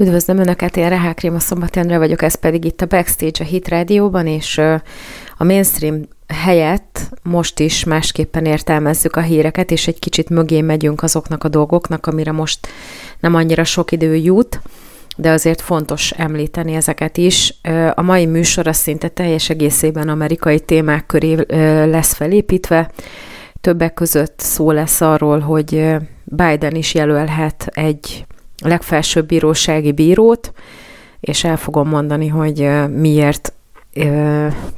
Üdvözlöm Önöket, én Rehák Réma Szombat Endre vagyok, ez pedig itt a Backstage a Hit Rádióban, és a mainstream helyett most is másképpen értelmezzük a híreket, és egy kicsit mögé megyünk azoknak a dolgoknak, amire most nem annyira sok idő jut, de azért fontos említeni ezeket is. A mai műsor az szinte teljes egészében amerikai témák köré lesz felépítve. Többek között szó lesz arról, hogy Biden is jelölhet egy legfelsőbb bírósági bírót, és el fogom mondani, hogy miért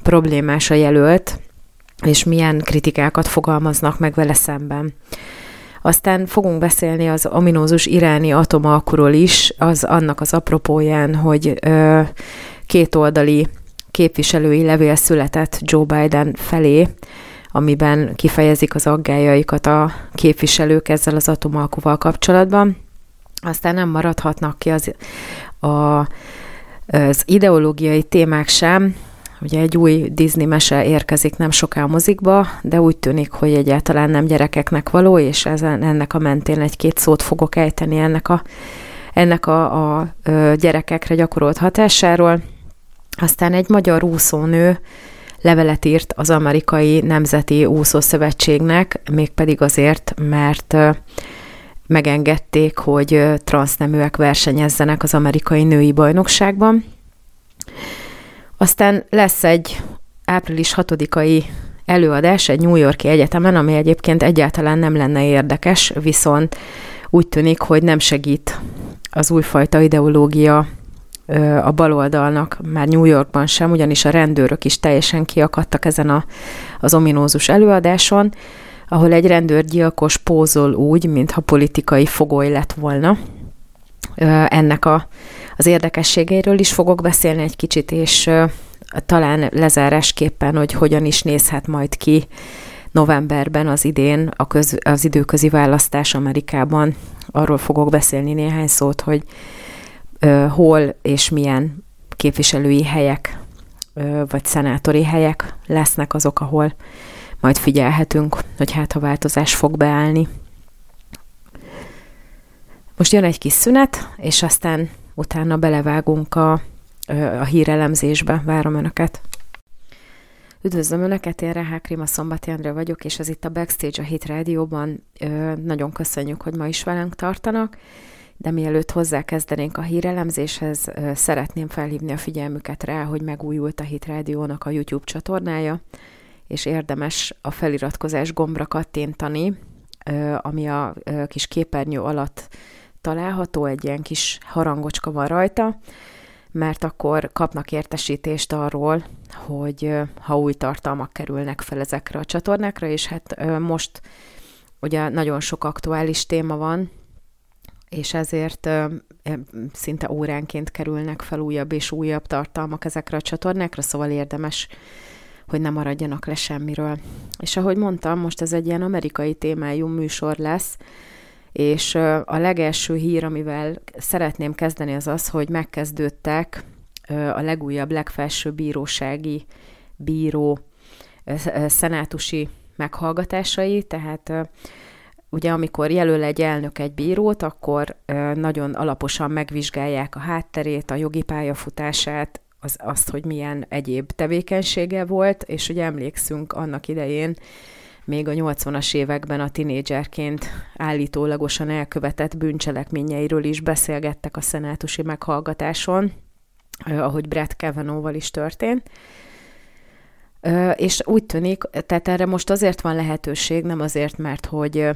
problémás a jelölt, és milyen kritikákat fogalmaznak meg vele szemben. Aztán fogunk beszélni az ominózus iráni atomalkuról is, az annak az apropóján, hogy ö, kétoldali képviselői levél született Joe Biden felé, amiben kifejezik az aggájaikat a képviselők ezzel az atomalkuval kapcsolatban. Aztán nem maradhatnak ki az, a, az ideológiai témák sem, Ugye egy új Disney mese érkezik nem soká a mozikba, de úgy tűnik, hogy egyáltalán nem gyerekeknek való, és ezen, ennek a mentén egy-két szót fogok ejteni ennek a, ennek a, a gyerekekre gyakorolt hatásáról. Aztán egy magyar úszónő levelet írt az amerikai Nemzeti Úszószövetségnek, mégpedig azért, mert megengedték, hogy transzneműek versenyezzenek az amerikai női bajnokságban. Aztán lesz egy április 6-ai előadás egy New Yorki egyetemen, ami egyébként egyáltalán nem lenne érdekes, viszont úgy tűnik, hogy nem segít az újfajta ideológia a baloldalnak, már New Yorkban sem, ugyanis a rendőrök is teljesen kiakadtak ezen a, az ominózus előadáson, ahol egy rendőrgyilkos pózol úgy, mintha politikai fogoly lett volna. Ennek a az érdekességeiről is fogok beszélni egy kicsit, és talán lezárásképpen, hogy hogyan is nézhet majd ki novemberben az idén a köz, az időközi választás Amerikában. Arról fogok beszélni néhány szót, hogy ö, hol és milyen képviselői helyek ö, vagy szenátori helyek lesznek azok, ahol majd figyelhetünk, hogy hát ha változás fog beállni. Most jön egy kis szünet, és aztán utána belevágunk a, a hírelemzésbe. Várom Önöket! Üdvözlöm Önöket, én Rehák Rima Szombati Andrea vagyok, és ez itt a Backstage a Hit Rádióban. Nagyon köszönjük, hogy ma is velünk tartanak, de mielőtt hozzákezdenénk a hírelemzéshez, szeretném felhívni a figyelmüket rá, hogy megújult a Hit Rádiónak a YouTube csatornája, és érdemes a feliratkozás gombra kattintani, ami a kis képernyő alatt található, egy ilyen kis harangocska van rajta, mert akkor kapnak értesítést arról, hogy ha új tartalmak kerülnek fel ezekre a csatornákra, és hát most ugye nagyon sok aktuális téma van, és ezért szinte óránként kerülnek fel újabb és újabb tartalmak ezekre a csatornákra, szóval érdemes, hogy ne maradjanak le semmiről. És ahogy mondtam, most ez egy ilyen amerikai témájú műsor lesz, és a legelső hír, amivel szeretném kezdeni, az az, hogy megkezdődtek a legújabb, legfelsőbb bírósági bíró szenátusi meghallgatásai, tehát ugye amikor jelöl egy elnök egy bírót, akkor nagyon alaposan megvizsgálják a hátterét, a jogi pályafutását, az, azt, hogy milyen egyéb tevékenysége volt, és ugye emlékszünk annak idején, még a 80-as években a tinédzserként állítólagosan elkövetett bűncselekményeiről is beszélgettek a szenátusi meghallgatáson, ahogy Brett Kavanaugh-val is történt. És úgy tűnik, tehát erre most azért van lehetőség, nem azért, mert hogy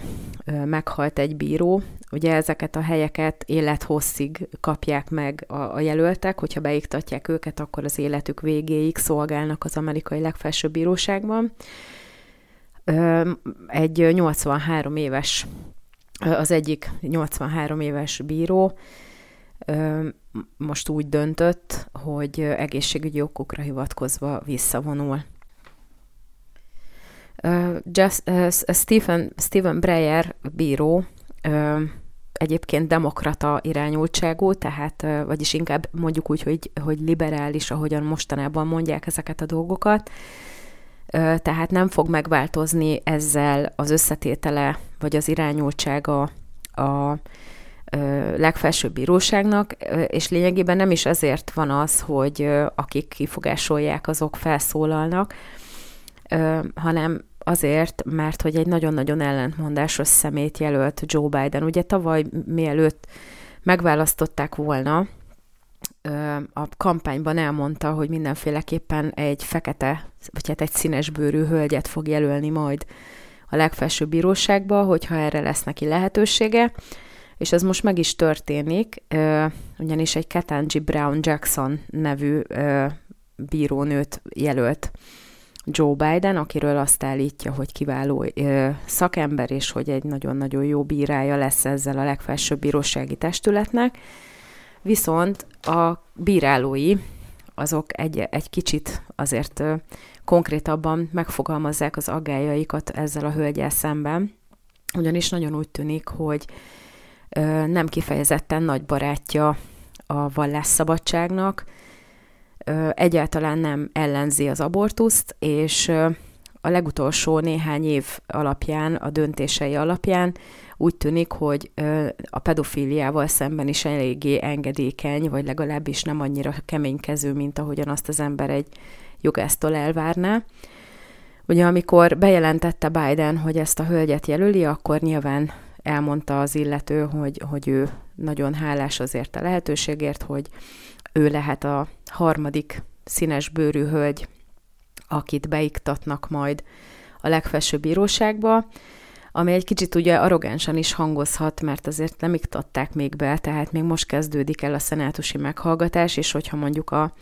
meghalt egy bíró, ugye ezeket a helyeket élethosszig kapják meg a, a jelöltek, hogyha beiktatják őket, akkor az életük végéig szolgálnak az amerikai legfelsőbb bíróságban egy 83 éves, az egyik 83 éves bíró most úgy döntött, hogy egészségügyi okokra hivatkozva visszavonul. Just, uh, Stephen, Stephen Breyer bíró uh, egyébként demokrata irányultságú, tehát, vagyis inkább mondjuk úgy, hogy, hogy liberális, ahogyan mostanában mondják ezeket a dolgokat, tehát nem fog megváltozni ezzel az összetétele, vagy az irányultsága a legfelsőbb bíróságnak, és lényegében nem is azért van az, hogy akik kifogásolják, azok felszólalnak, hanem azért, mert hogy egy nagyon-nagyon ellentmondásos szemét jelölt Joe Biden. Ugye tavaly mielőtt megválasztották volna, a kampányban elmondta, hogy mindenféleképpen egy fekete, vagy hát egy színes bőrű hölgyet fog jelölni majd a legfelsőbb bíróságba, hogyha erre lesz neki lehetősége, és ez most meg is történik, ugyanis egy Ketanji Brown Jackson nevű bírónőt jelölt Joe Biden, akiről azt állítja, hogy kiváló szakember, és hogy egy nagyon-nagyon jó bírája lesz ezzel a legfelsőbb bírósági testületnek. Viszont a bírálói azok egy, egy kicsit azért konkrétabban megfogalmazzák az aggájaikat ezzel a hölgyel szemben, ugyanis nagyon úgy tűnik, hogy nem kifejezetten nagy barátja a vallásszabadságnak, egyáltalán nem ellenzi az abortuszt, és a legutolsó néhány év alapján, a döntései alapján úgy tűnik, hogy a pedofíliával szemben is eléggé engedékeny, vagy legalábbis nem annyira keménykező, mint ahogyan azt az ember egy jogásztól elvárná. Ugye amikor bejelentette Biden, hogy ezt a hölgyet jelöli, akkor nyilván elmondta az illető, hogy, hogy ő nagyon hálás azért a lehetőségért, hogy ő lehet a harmadik színes bőrű hölgy, akit beiktatnak majd a legfelsőbb bíróságba, ami egy kicsit ugye arrogánsan is hangozhat, mert azért nem iktatták még be, tehát még most kezdődik el a szenátusi meghallgatás, és hogyha mondjuk a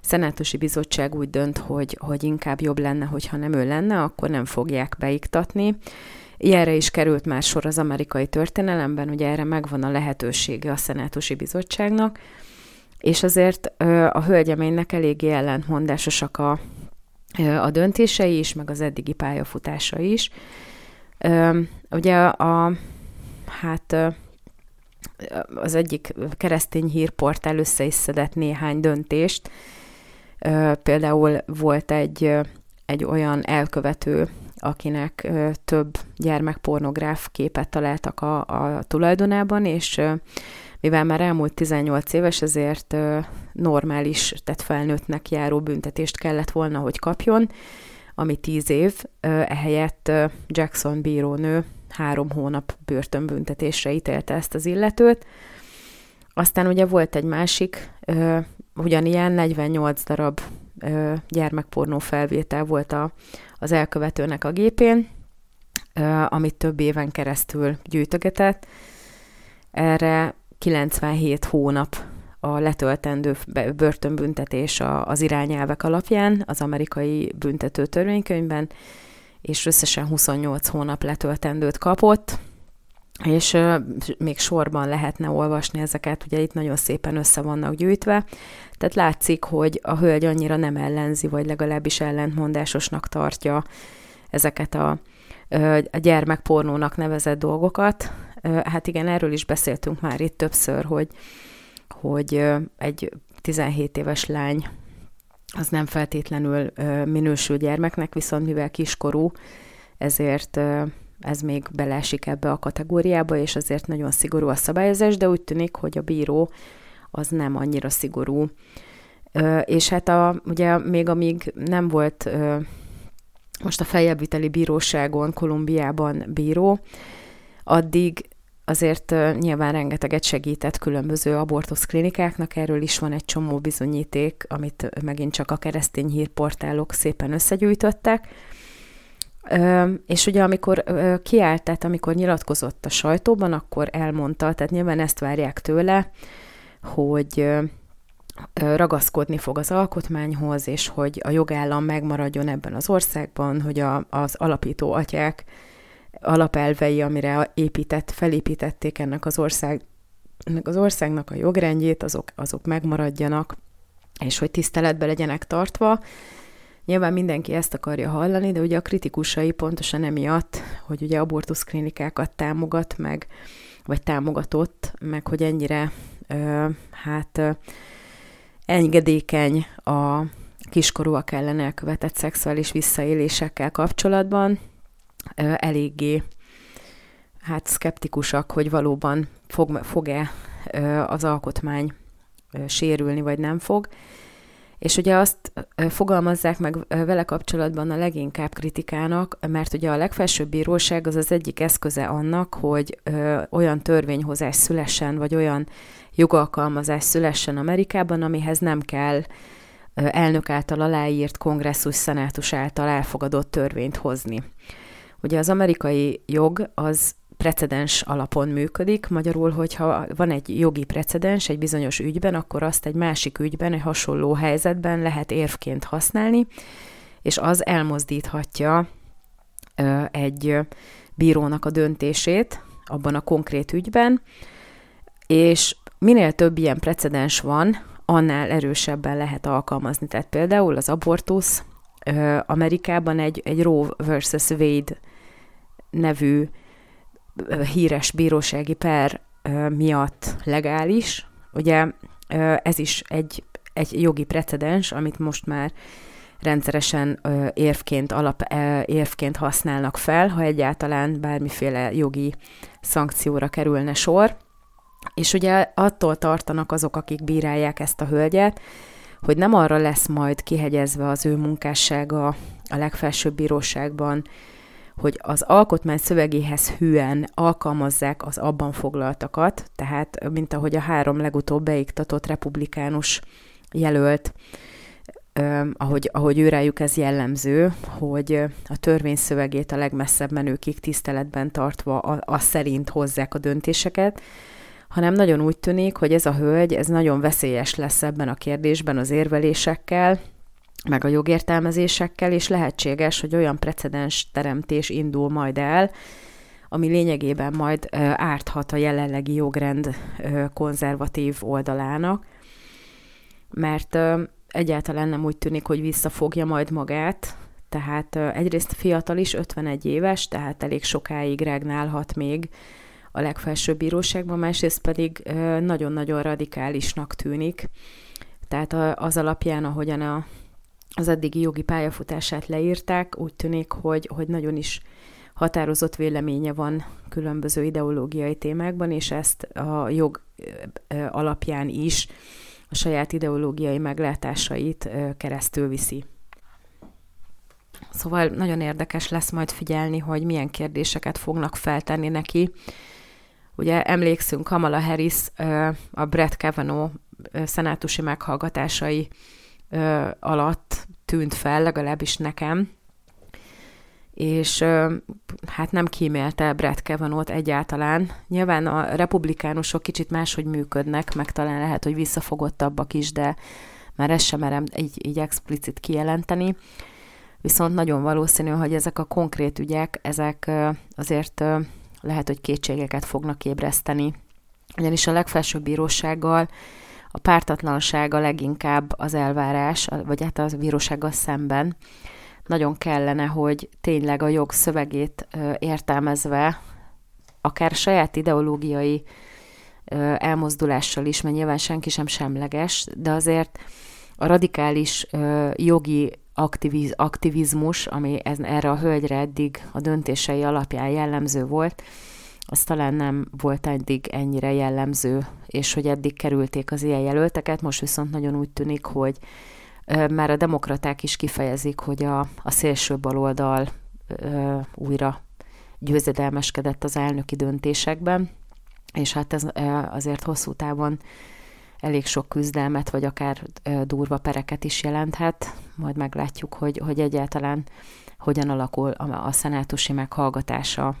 szenátusi bizottság úgy dönt, hogy, hogy inkább jobb lenne, hogyha nem ő lenne, akkor nem fogják beiktatni. Ilyenre is került már sor az amerikai történelemben, ugye erre megvan a lehetősége a szenátusi bizottságnak, és azért a hölgyeménynek eléggé ellentmondásosak a, a döntései is, meg az eddigi pályafutása is. Ugye a, hát az egyik keresztény hírportál össze is szedett néhány döntést. Például volt egy, egy olyan elkövető, akinek több gyermekpornográf képet találtak a, a tulajdonában, és mivel már elmúlt 18 éves, ezért normális, tehát felnőttnek járó büntetést kellett volna, hogy kapjon, ami 10 év, ehelyett Jackson bírónő három hónap börtönbüntetésre ítélte ezt az illetőt. Aztán ugye volt egy másik, ugyanilyen 48 darab gyermekpornó felvétel volt a, az elkövetőnek a gépén, amit több éven keresztül gyűjtögetett. Erre 97 hónap a letöltendő börtönbüntetés az irányelvek alapján az amerikai büntető törvénykönyvben, és összesen 28 hónap letöltendőt kapott, és még sorban lehetne olvasni ezeket, ugye itt nagyon szépen össze vannak gyűjtve, tehát látszik, hogy a hölgy annyira nem ellenzi, vagy legalábbis ellentmondásosnak tartja ezeket a, a gyermekpornónak nevezett dolgokat, Hát igen, erről is beszéltünk már itt többször, hogy, hogy egy 17 éves lány az nem feltétlenül minősül gyermeknek, viszont mivel kiskorú, ezért ez még belesik ebbe a kategóriába, és azért nagyon szigorú a szabályozás, de úgy tűnik, hogy a bíró az nem annyira szigorú. És hát a, ugye még amíg nem volt most a feljebbviteli bíróságon Kolumbiában bíró, addig azért nyilván rengeteget segített különböző abortusz klinikáknak, erről is van egy csomó bizonyíték, amit megint csak a keresztény hírportálok szépen összegyűjtöttek. És ugye amikor kiállt, tehát amikor nyilatkozott a sajtóban, akkor elmondta, tehát nyilván ezt várják tőle, hogy ragaszkodni fog az alkotmányhoz, és hogy a jogállam megmaradjon ebben az országban, hogy a, az alapító atyák alapelvei, amire épített, felépítették ennek az ország, ennek az országnak a jogrendjét, azok, azok megmaradjanak, és hogy tiszteletbe legyenek tartva. Nyilván mindenki ezt akarja hallani, de ugye a kritikusai pontosan emiatt, hogy ugye abortuszklinikákat támogat meg, vagy támogatott, meg hogy ennyire ö, hát ö, engedékeny a kiskorúak ellen elkövetett szexuális visszaélésekkel kapcsolatban, eléggé hát szkeptikusak, hogy valóban fog, fog-e az alkotmány sérülni, vagy nem fog. És ugye azt fogalmazzák meg vele kapcsolatban a leginkább kritikának, mert ugye a legfelsőbb bíróság az az egyik eszköze annak, hogy olyan törvényhozás szülessen, vagy olyan jogalkalmazás szülessen Amerikában, amihez nem kell elnök által aláírt kongresszus, szenátus által elfogadott törvényt hozni. Ugye az amerikai jog az precedens alapon működik, magyarul, hogyha van egy jogi precedens egy bizonyos ügyben, akkor azt egy másik ügyben, egy hasonló helyzetben lehet érvként használni, és az elmozdíthatja egy bírónak a döntését abban a konkrét ügyben, és minél több ilyen precedens van, annál erősebben lehet alkalmazni. Tehát például az abortusz Amerikában egy, egy Roe versus Wade nevű híres bírósági per miatt legális. Ugye ez is egy, egy jogi precedens, amit most már rendszeresen érvként, alap, érvként használnak fel, ha egyáltalán bármiféle jogi szankcióra kerülne sor. És ugye attól tartanak azok, akik bírálják ezt a hölgyet, hogy nem arra lesz majd kihegyezve az ő munkássága a legfelsőbb bíróságban, hogy az alkotmány szövegéhez hűen alkalmazzák az abban foglaltakat, tehát mint ahogy a három legutóbb beiktatott republikánus jelölt, ahogy, ahogy őrájuk ez jellemző, hogy a törvény szövegét a legmesszebb menőkig tiszteletben tartva a, a szerint hozzák a döntéseket, hanem nagyon úgy tűnik, hogy ez a hölgy, ez nagyon veszélyes lesz ebben a kérdésben az érvelésekkel, meg a jogértelmezésekkel, és lehetséges, hogy olyan precedens teremtés indul majd el, ami lényegében majd árthat a jelenlegi jogrend konzervatív oldalának, mert egyáltalán nem úgy tűnik, hogy visszafogja majd magát, tehát egyrészt fiatal is, 51 éves, tehát elég sokáig regnálhat még a legfelsőbb bíróságban, másrészt pedig nagyon-nagyon radikálisnak tűnik. Tehát az alapján, ahogyan a az eddigi jogi pályafutását leírták, úgy tűnik, hogy, hogy nagyon is határozott véleménye van különböző ideológiai témákban, és ezt a jog alapján is a saját ideológiai meglátásait keresztül viszi. Szóval nagyon érdekes lesz majd figyelni, hogy milyen kérdéseket fognak feltenni neki. Ugye emlékszünk Kamala Harris a Brett Kavanaugh szenátusi meghallgatásai alatt tűnt fel, legalábbis nekem, és hát nem kímélte Brett Kavanaugh egyáltalán. Nyilván a republikánusok kicsit máshogy működnek, meg talán lehet, hogy visszafogottabbak is, de már ezt sem merem így, így explicit kijelenteni. Viszont nagyon valószínű, hogy ezek a konkrét ügyek, ezek azért lehet, hogy kétségeket fognak ébreszteni. Ugyanis a legfelsőbb bírósággal a pártatlanság a leginkább az elvárás, vagy hát az bírósággal szemben. Nagyon kellene, hogy tényleg a jog szövegét értelmezve, akár saját ideológiai elmozdulással is, mert nyilván senki sem semleges, de azért a radikális jogi aktiviz, aktivizmus, ami ez, erre a hölgyre eddig a döntései alapján jellemző volt, az talán nem volt eddig ennyire jellemző, és hogy eddig kerülték az ilyen jelölteket, most viszont nagyon úgy tűnik, hogy már a demokraták is kifejezik, hogy a, a szélső baloldal ö, újra győzedelmeskedett az elnöki döntésekben, és hát ez azért hosszú távon elég sok küzdelmet, vagy akár durva pereket is jelenthet. Majd meglátjuk, hogy, hogy egyáltalán hogyan alakul a, a szenátusi meghallgatása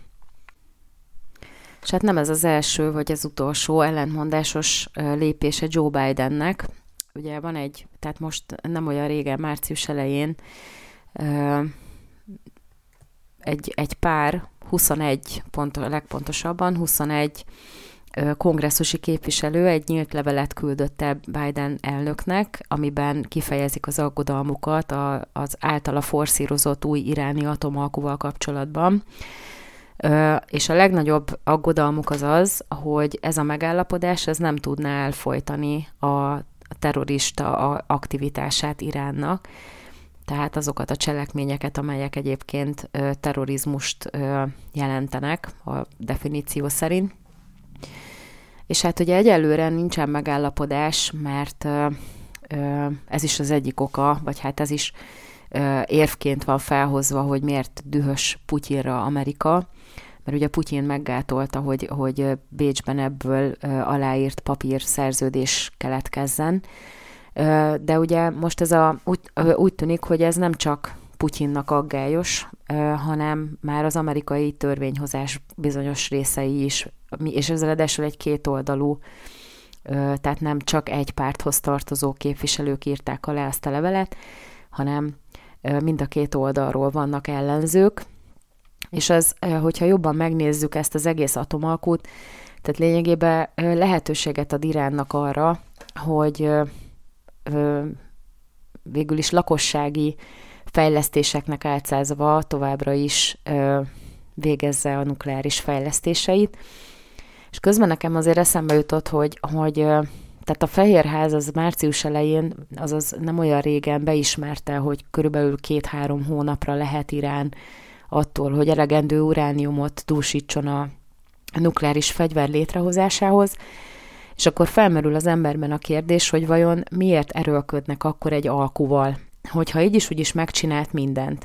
és hát nem ez az első, vagy az utolsó ellentmondásos lépése Joe Bidennek. Ugye van egy, tehát most nem olyan régen, március elején egy, egy pár, 21, pont, legpontosabban 21 kongresszusi képviselő egy nyílt levelet küldött el Biden elnöknek, amiben kifejezik az aggodalmukat az általa forszírozott új iráni atomalkuval kapcsolatban és a legnagyobb aggodalmuk az az, hogy ez a megállapodás ez nem tudná elfolytani a terrorista aktivitását Iránnak. tehát azokat a cselekményeket, amelyek egyébként terrorizmust jelentenek a definíció szerint. És hát ugye egyelőre nincsen megállapodás, mert ez is az egyik oka, vagy hát ez is érvként van felhozva, hogy miért dühös Putyinra Amerika, mert ugye Putyin meggátolta, hogy, hogy Bécsben ebből aláírt papír szerződés keletkezzen, de ugye most ez a, úgy, úgy tűnik, hogy ez nem csak Putyinnak aggályos, hanem már az amerikai törvényhozás bizonyos részei is, és ez ráadásul egy kétoldalú, tehát nem csak egy párthoz tartozó képviselők írták alá ezt a levelet, hanem mind a két oldalról vannak ellenzők, és az, hogyha jobban megnézzük ezt az egész atomalkút, tehát lényegében lehetőséget ad Iránnak arra, hogy végül is lakossági fejlesztéseknek álcázva továbbra is végezze a nukleáris fejlesztéseit. És közben nekem azért eszembe jutott, hogy, hogy tehát a Fehérház az március elején, azaz nem olyan régen beismerte, hogy körülbelül két-három hónapra lehet Irán attól, hogy elegendő urániumot dúsítson a nukleáris fegyver létrehozásához, és akkor felmerül az emberben a kérdés, hogy vajon miért erőlködnek akkor egy alkuval, hogyha így is úgy is megcsinált mindent,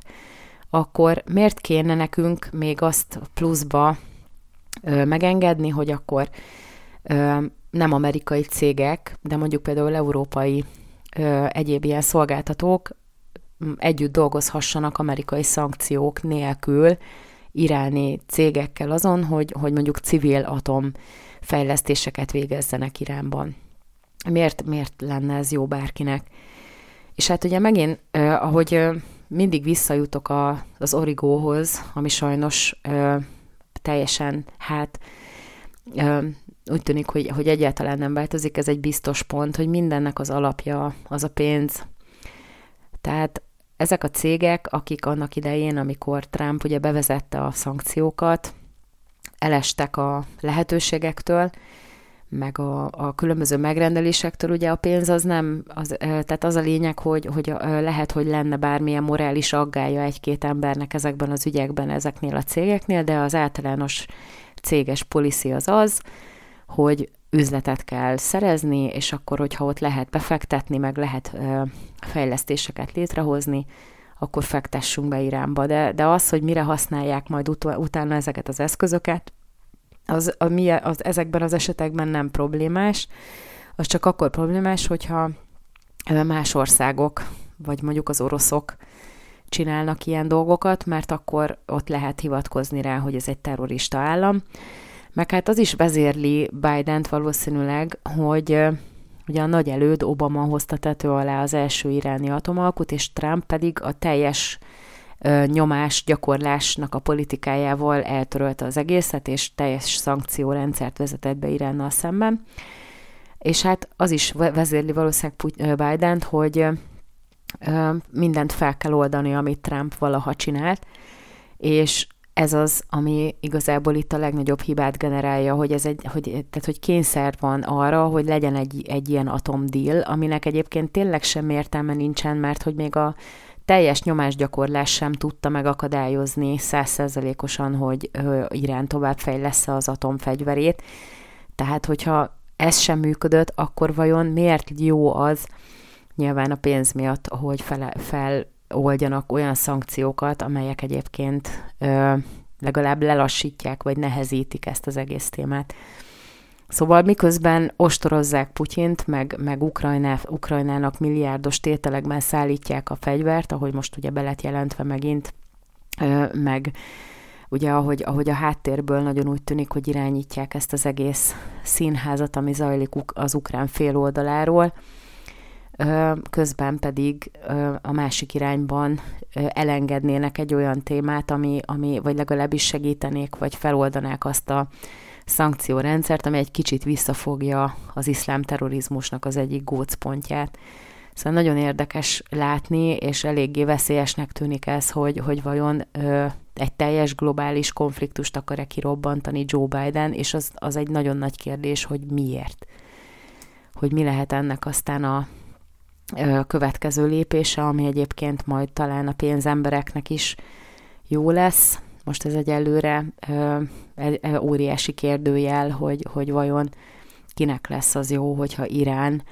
akkor miért kéne nekünk még azt pluszba ö, megengedni, hogy akkor ö, nem amerikai cégek, de mondjuk például európai ö, egyéb ilyen szolgáltatók együtt dolgozhassanak amerikai szankciók nélkül iráni cégekkel azon, hogy, hogy mondjuk civil atom fejlesztéseket végezzenek Iránban. Miért, miért lenne ez jó bárkinek? És hát ugye megint, eh, ahogy eh, mindig visszajutok a, az origóhoz, ami sajnos eh, teljesen, hát úgy tűnik, hogy, hogy egyáltalán nem változik, ez egy biztos pont, hogy mindennek az alapja az a pénz. Tehát ezek a cégek, akik annak idején, amikor Trump ugye bevezette a szankciókat, elestek a lehetőségektől, meg a, a különböző megrendelésektől, ugye a pénz az nem, az, tehát az a lényeg, hogy, hogy lehet, hogy lenne bármilyen morális aggája egy-két embernek ezekben az ügyekben, ezeknél a cégeknél, de az általános céges policy az az, hogy üzletet kell szerezni, és akkor, hogyha ott lehet befektetni, meg lehet fejlesztéseket létrehozni, akkor fektessünk be Iránba. De, de az, hogy mire használják majd ut- utána ezeket az eszközöket, az, a, az ezekben az esetekben nem problémás, az csak akkor problémás, hogyha más országok, vagy mondjuk az oroszok csinálnak ilyen dolgokat, mert akkor ott lehet hivatkozni rá, hogy ez egy terrorista állam. Meg hát az is vezérli Biden-t valószínűleg, hogy ugye a nagy előd Obama hozta tető alá az első iráni atomalkut, és Trump pedig a teljes nyomás gyakorlásnak a politikájával eltörölte az egészet, és teljes szankciórendszert vezetett be Iránnal szemben. És hát az is vezérli valószínűleg Biden-t, hogy mindent fel kell oldani, amit Trump valaha csinált, és ez az, ami igazából itt a legnagyobb hibát generálja, hogy ez egy, hogy, tehát, hogy kényszer van arra, hogy legyen egy, egy ilyen atomdíl, aminek egyébként tényleg sem értelme nincsen, mert hogy még a teljes nyomásgyakorlás sem tudta megakadályozni százszerzelékosan, hogy Irán továbbfejlesz az atomfegyverét. Tehát, hogyha ez sem működött, akkor vajon miért jó az, nyilván a pénz miatt, hogy fel, feloldjanak olyan szankciókat, amelyek egyébként ö, legalább lelassítják, vagy nehezítik ezt az egész témát. Szóval miközben ostorozzák Putyint, meg, meg Ukrajná, Ukrajnának milliárdos tételekben szállítják a fegyvert, ahogy most ugye be jelentve megint, meg ugye ahogy, ahogy a háttérből nagyon úgy tűnik, hogy irányítják ezt az egész színházat, ami zajlik az ukrán fél oldaláról, közben pedig a másik irányban elengednének egy olyan témát, ami, ami vagy legalábbis segítenék, vagy feloldanák azt a szankciórendszert, ami egy kicsit visszafogja az iszlám terrorizmusnak az egyik gócpontját. Szóval nagyon érdekes látni, és eléggé veszélyesnek tűnik ez, hogy, hogy vajon ö, egy teljes globális konfliktust akar-e kirobbantani Joe Biden, és az, az egy nagyon nagy kérdés, hogy miért. Hogy mi lehet ennek aztán a, következő lépése, ami egyébként majd talán a pénzembereknek is jó lesz. Most ez egyelőre e, óriási kérdőjel, hogy, hogy vajon kinek lesz az jó, hogyha Irán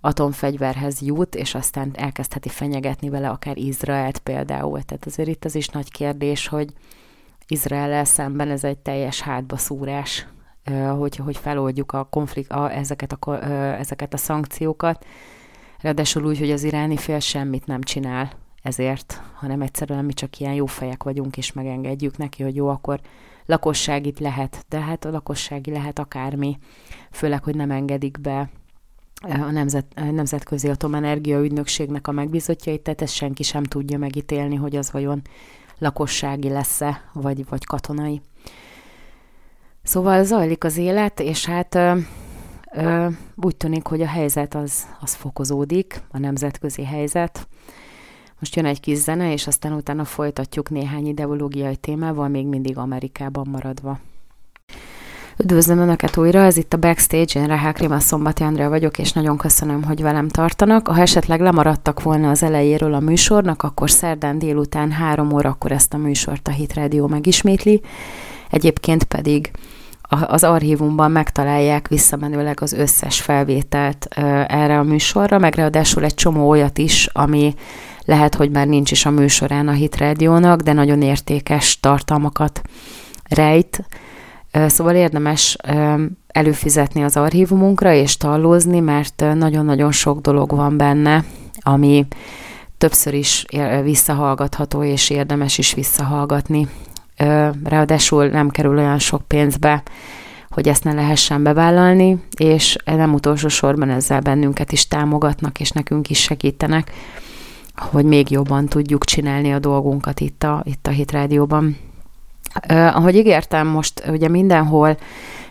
atomfegyverhez jut, és aztán elkezdheti fenyegetni vele akár Izraelt például. Tehát azért itt az is nagy kérdés, hogy Izrael szemben ez egy teljes hátbaszúrás, hogy, hogy feloldjuk a konflikt, a, ezeket, a, ezeket a szankciókat. Ráadásul úgy, hogy az iráni fél semmit nem csinál ezért, hanem egyszerűen mi csak ilyen jó fejek vagyunk, és megengedjük neki, hogy jó, akkor lakosság itt lehet, de hát a lakossági lehet akármi, főleg, hogy nem engedik be a, nemzet, a Nemzetközi Atomenergia Ügynökségnek a megbízottjait, tehát ezt senki sem tudja megítélni, hogy az vajon lakossági lesz-e, vagy, vagy katonai. Szóval zajlik az élet, és hát úgy tűnik, hogy a helyzet az, az fokozódik, a nemzetközi helyzet. Most jön egy kis zene, és aztán utána folytatjuk néhány ideológiai témával, még mindig Amerikában maradva. Üdvözlöm Önöket újra, ez itt a Backstage, én Rehák Rima Szombati Andrea vagyok, és nagyon köszönöm, hogy velem tartanak. Ha esetleg lemaradtak volna az elejéről a műsornak, akkor szerdán délután három órakor ezt a műsort a Hit Radio megismétli. Egyébként pedig az archívumban megtalálják visszamenőleg az összes felvételt erre a műsorra, meg ráadásul egy csomó olyat is, ami lehet, hogy már nincs is a műsorán a Hit Radio-nak, de nagyon értékes tartalmakat rejt Szóval érdemes előfizetni az archívumunkra és tallózni, mert nagyon-nagyon sok dolog van benne, ami többször is visszahallgatható, és érdemes is visszahallgatni. Ráadásul nem kerül olyan sok pénzbe, hogy ezt ne lehessen bevállalni, és nem utolsó sorban ezzel bennünket is támogatnak, és nekünk is segítenek, hogy még jobban tudjuk csinálni a dolgunkat itt a, itt a Hit Rádióban. Ahogy ígértem, most ugye mindenhol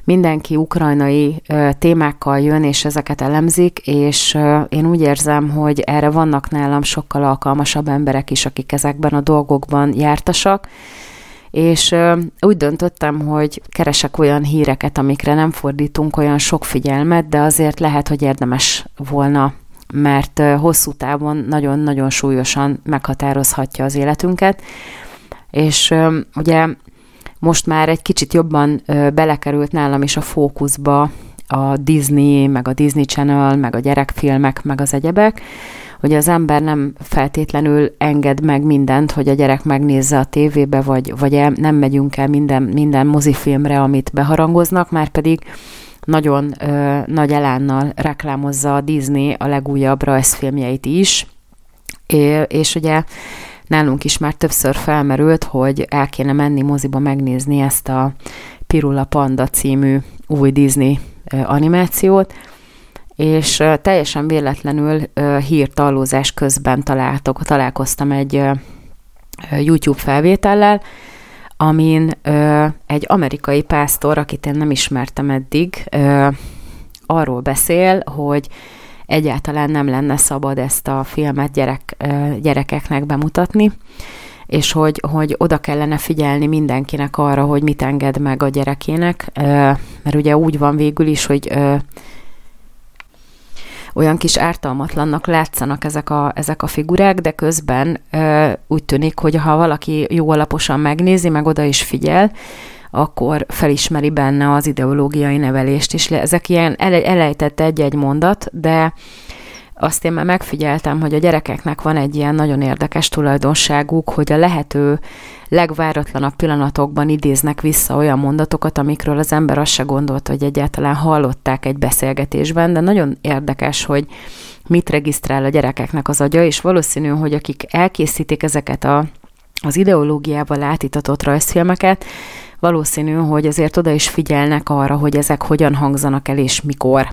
mindenki ukrajnai témákkal jön, és ezeket elemzik, és én úgy érzem, hogy erre vannak nálam sokkal alkalmasabb emberek is, akik ezekben a dolgokban jártasak, és úgy döntöttem, hogy keresek olyan híreket, amikre nem fordítunk olyan sok figyelmet, de azért lehet, hogy érdemes volna mert hosszú távon nagyon-nagyon súlyosan meghatározhatja az életünket. És ugye most már egy kicsit jobban belekerült nálam is a fókuszba a Disney, meg a Disney Channel, meg a gyerekfilmek, meg az egyebek, hogy az ember nem feltétlenül enged meg mindent, hogy a gyerek megnézze a tévébe, vagy, vagy el, nem megyünk el minden, minden mozifilmre, amit beharangoznak, már pedig nagyon ö, nagy elánnal reklámozza a Disney a legújabb rajzfilmjeit is, é, és ugye nálunk is már többször felmerült, hogy el kéne menni moziba megnézni ezt a Pirula Panda című új Disney animációt, és teljesen véletlenül hírtallózás közben találtok, találkoztam egy YouTube felvétellel, amin egy amerikai pásztor, akit én nem ismertem eddig, arról beszél, hogy egyáltalán nem lenne szabad ezt a filmet gyerek, gyerekeknek bemutatni, és hogy, hogy oda kellene figyelni mindenkinek arra, hogy mit enged meg a gyerekének, mert ugye úgy van végül is, hogy olyan kis ártalmatlannak látszanak ezek a, ezek a figurák, de közben ö, úgy tűnik, hogy ha valaki jó alaposan megnézi, meg oda is figyel, akkor felismeri benne az ideológiai nevelést is. Ezek ilyen elejtett egy-egy mondat, de azt én már megfigyeltem, hogy a gyerekeknek van egy ilyen nagyon érdekes tulajdonságuk, hogy a lehető legváratlanabb pillanatokban idéznek vissza olyan mondatokat, amikről az ember azt se gondolt, hogy egyáltalán hallották egy beszélgetésben, de nagyon érdekes, hogy mit regisztrál a gyerekeknek az agya, és valószínű, hogy akik elkészítik ezeket a, az ideológiával átítatott rajzfilmeket, valószínű, hogy azért oda is figyelnek arra, hogy ezek hogyan hangzanak el és mikor.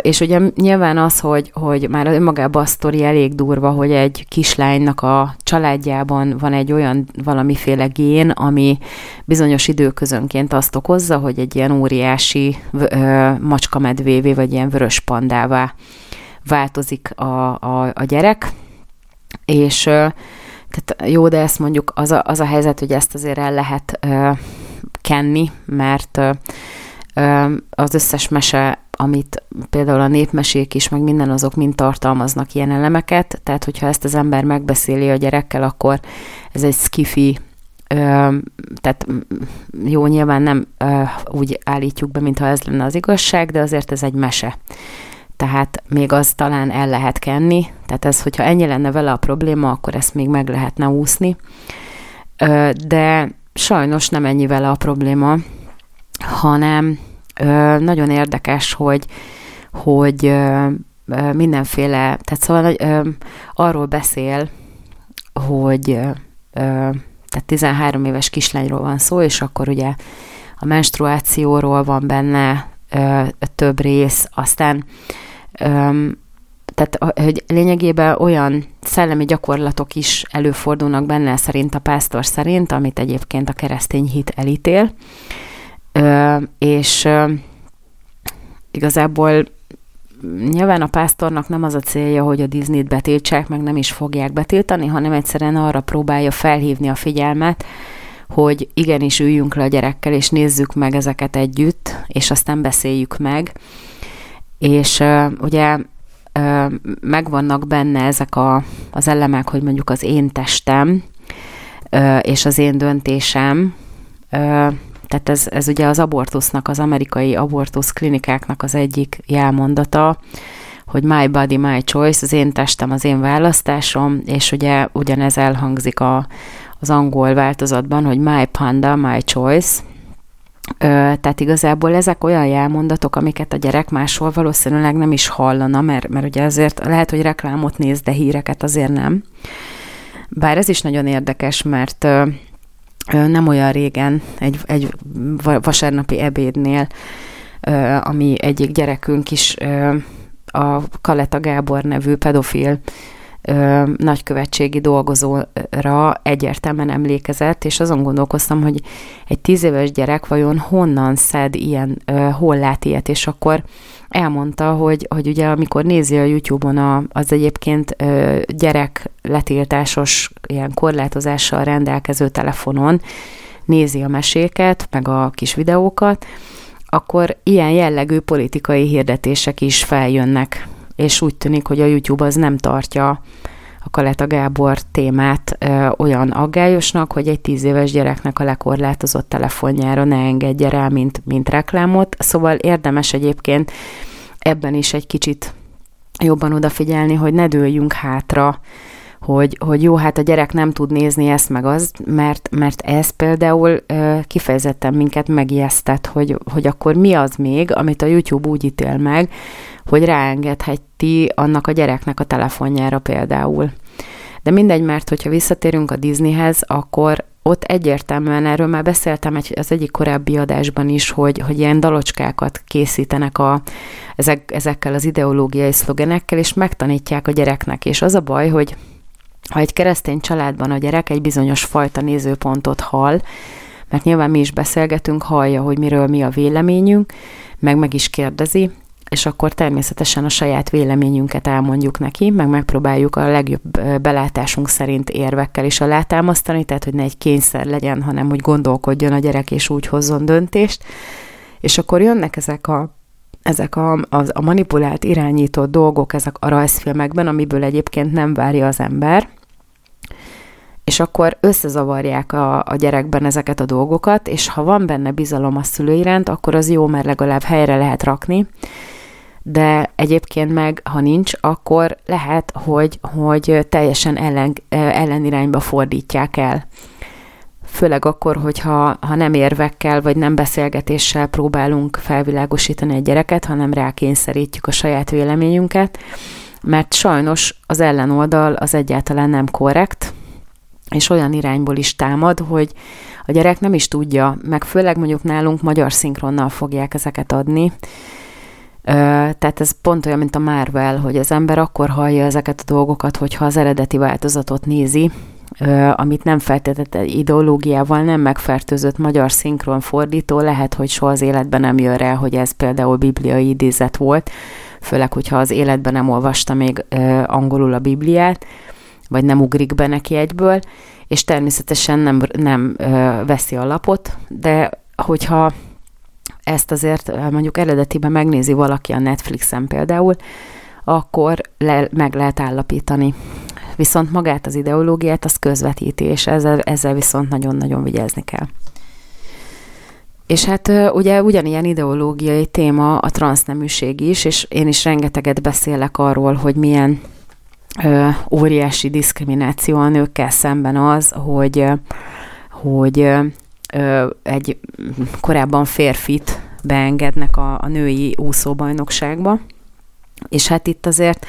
És ugye nyilván az, hogy, hogy már önmagában a sztori elég durva, hogy egy kislánynak a családjában van egy olyan valamiféle gén, ami bizonyos időközönként azt okozza, hogy egy ilyen óriási macskamedvévé, vagy ilyen vörös pandává változik a, a, a gyerek, és tehát jó, de ezt mondjuk az a, az a helyzet, hogy ezt azért el lehet ö, kenni, mert ö, az összes mese, amit például a népmesék is, meg minden azok mind tartalmaznak ilyen elemeket, tehát hogyha ezt az ember megbeszéli a gyerekkel, akkor ez egy skifi tehát jó, nyilván nem úgy állítjuk be, mintha ez lenne az igazság, de azért ez egy mese. Tehát még az talán el lehet kenni, tehát ez, hogyha ennyi lenne vele a probléma, akkor ezt még meg lehetne úszni. De sajnos nem ennyi vele a probléma, hanem nagyon érdekes, hogy, hogy mindenféle, tehát szóval arról beszél, hogy tehát 13 éves kislányról van szó, és akkor ugye a menstruációról van benne több rész, aztán tehát hogy lényegében olyan szellemi gyakorlatok is előfordulnak benne szerint a pásztor szerint, amit egyébként a keresztény hit elítél, és igazából nyilván a pásztornak nem az a célja, hogy a Disney-t betiltsák, meg nem is fogják betiltani, hanem egyszerűen arra próbálja felhívni a figyelmet, hogy igenis üljünk le a gyerekkel, és nézzük meg ezeket együtt, és aztán beszéljük meg. És uh, ugye megvannak benne ezek a, az elemek, hogy mondjuk az én testem, és az én döntésem, tehát ez, ez ugye az abortusznak, az amerikai abortusz klinikáknak az egyik jelmondata, hogy my body, my choice, az én testem, az én választásom, és ugye ugyanez elhangzik a, az angol változatban, hogy my panda, my choice, tehát igazából ezek olyan jelmondatok, amiket a gyerek máshol valószínűleg nem is hallana, mert, mert ugye azért lehet, hogy reklámot néz, de híreket azért nem. Bár ez is nagyon érdekes, mert nem olyan régen egy, egy vasárnapi ebédnél, ami egyik gyerekünk is a Kaleta Gábor nevű pedofil nagykövetségi dolgozóra egyértelműen emlékezett, és azon gondolkoztam, hogy egy tíz éves gyerek vajon honnan szed ilyen, hol lát ilyet, és akkor elmondta, hogy, hogy ugye amikor nézi a YouTube-on a, az egyébként ö, gyerek letiltásos ilyen korlátozással rendelkező telefonon, nézi a meséket, meg a kis videókat, akkor ilyen jellegű politikai hirdetések is feljönnek, és úgy tűnik, hogy a YouTube az nem tartja a Kaleta Gábor témát ö, olyan aggályosnak, hogy egy tíz éves gyereknek a lekorlátozott telefonjára ne engedje rá, mint, mint reklámot. Szóval érdemes egyébként ebben is egy kicsit jobban odafigyelni, hogy ne dőljünk hátra, hogy, hogy jó, hát a gyerek nem tud nézni ezt meg azt, mert, mert ez például ö, kifejezetten minket megijesztett, hogy, hogy akkor mi az még, amit a YouTube úgy ítél meg, hogy ráengedheti annak a gyereknek a telefonjára például. De mindegy, mert hogyha visszatérünk a Disneyhez, akkor ott egyértelműen erről már beszéltem egy, az egyik korábbi adásban is, hogy, hogy ilyen dalocskákat készítenek a, ezek, ezekkel az ideológiai szlogenekkel, és megtanítják a gyereknek. És az a baj, hogy ha egy keresztény családban a gyerek egy bizonyos fajta nézőpontot hall, mert nyilván mi is beszélgetünk, hallja, hogy miről mi a véleményünk, meg meg is kérdezi, és akkor természetesen a saját véleményünket elmondjuk neki, meg megpróbáljuk a legjobb belátásunk szerint érvekkel is alátámasztani, tehát hogy ne egy kényszer legyen, hanem hogy gondolkodjon a gyerek és úgy hozzon döntést. És akkor jönnek ezek a ezek a, a, a manipulált, irányított dolgok, ezek a rajzfilmekben, amiből egyébként nem várja az ember, és akkor összezavarják a, a gyerekben ezeket a dolgokat, és ha van benne bizalom a szülő iránt, akkor az jó, mert legalább helyre lehet rakni, de egyébként meg, ha nincs, akkor lehet, hogy, hogy teljesen ellen, ellenirányba fordítják el. Főleg akkor, hogyha ha nem érvekkel, vagy nem beszélgetéssel próbálunk felvilágosítani egy gyereket, hanem rákényszerítjük a saját véleményünket, mert sajnos az ellenoldal az egyáltalán nem korrekt, és olyan irányból is támad, hogy a gyerek nem is tudja, meg főleg mondjuk nálunk magyar szinkronnal fogják ezeket adni, tehát ez pont olyan, mint a Marvel, hogy az ember akkor hallja ezeket a dolgokat, hogyha az eredeti változatot nézi, amit nem feltétlenül ideológiával nem megfertőzött magyar szinkron fordító, lehet, hogy soha az életben nem jön rá, hogy ez például bibliai idézet volt, főleg, hogyha az életben nem olvasta még angolul a Bibliát, vagy nem ugrik be neki egyből, és természetesen nem, nem veszi a lapot, de hogyha ezt azért mondjuk eredetiben megnézi valaki a Netflixen például, akkor le, meg lehet állapítani. Viszont magát az ideológiát az közvetíti, és ezzel, ezzel viszont nagyon-nagyon vigyázni kell. És hát ugye ugyanilyen ideológiai téma a transzneműség is, és én is rengeteget beszélek arról, hogy milyen ö, óriási diszkrimináció a nőkkel szemben az, hogy, hogy ö, egy korábban férfit beengednek a, a női úszóbajnokságba, és hát itt azért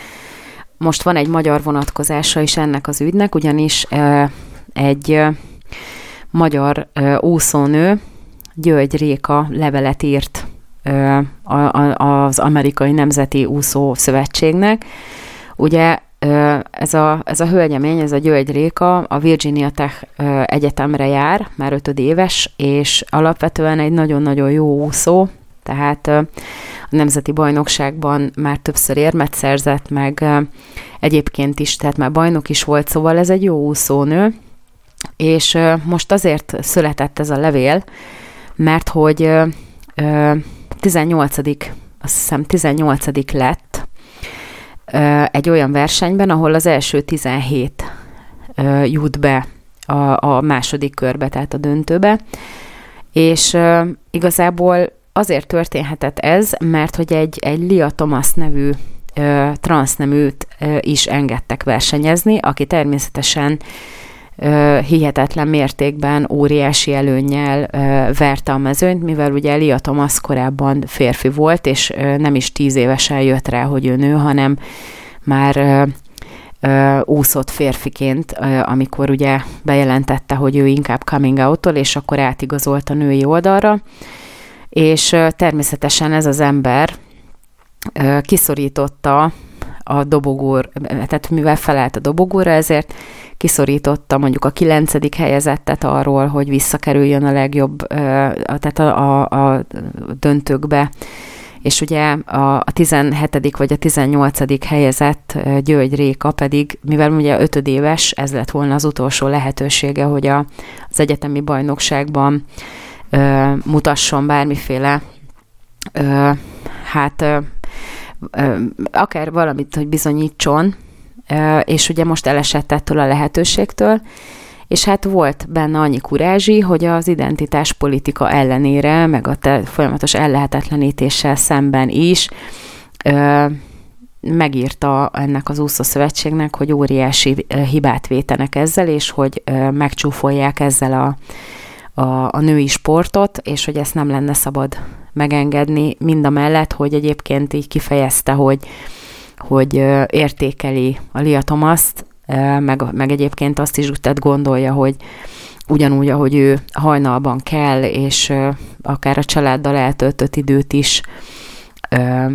most van egy magyar vonatkozása is ennek az ügynek, ugyanis egy magyar úszónő, György Réka levelet írt az Amerikai Nemzeti Úszó Szövetségnek. Ugye ez a, ez a hölgyemény, ez a György Réka a Virginia Tech egyetemre jár, már ötöd éves, és alapvetően egy nagyon-nagyon jó úszó, tehát nemzeti bajnokságban már többször érmet szerzett, meg egyébként is, tehát már bajnok is volt, szóval ez egy jó úszónő, és most azért született ez a levél, mert hogy 18 azt hiszem 18 lett egy olyan versenyben, ahol az első 17 jut be a, a második körbe, tehát a döntőbe, és igazából azért történhetett ez, mert hogy egy, egy Lia Thomas nevű transzneműt is engedtek versenyezni, aki természetesen hihetetlen mértékben óriási előnnyel verte a mezőnyt, mivel ugye Elia Thomas korábban férfi volt, és nem is tíz évesen jött rá, hogy ő nő, hanem már úszott férfiként, amikor ugye bejelentette, hogy ő inkább coming out és akkor átigazolt a női oldalra, és természetesen ez az ember kiszorította a dobogór, tehát mivel felelt a dobogóra, ezért kiszorította mondjuk a kilencedik helyezettet arról, hogy visszakerüljön a legjobb, tehát a, a, a döntőkbe, és ugye a, a 17. vagy a 18. helyezett György Réka pedig, mivel ugye ötödéves, ez lett volna az utolsó lehetősége, hogy a, az egyetemi bajnokságban ö, mutasson bármiféle ö, hát ö, ö, akár valamit, hogy bizonyítson, és ugye most elesett ettől a lehetőségtől, és hát volt benne annyi kurázsi, hogy az identitás politika ellenére, meg a te folyamatos ellehetetlenítéssel szemben is ö, megírta ennek az úszószövetségnek, hogy óriási hibát vétenek ezzel, és hogy ö, megcsúfolják ezzel a, a, a női sportot, és hogy ezt nem lenne szabad megengedni, mind a mellett, hogy egyébként így kifejezte, hogy hogy értékeli a Lia Thomas-t, meg, meg egyébként azt is tehát gondolja, hogy ugyanúgy, ahogy ő hajnalban kell, és akár a családdal eltöltött időt is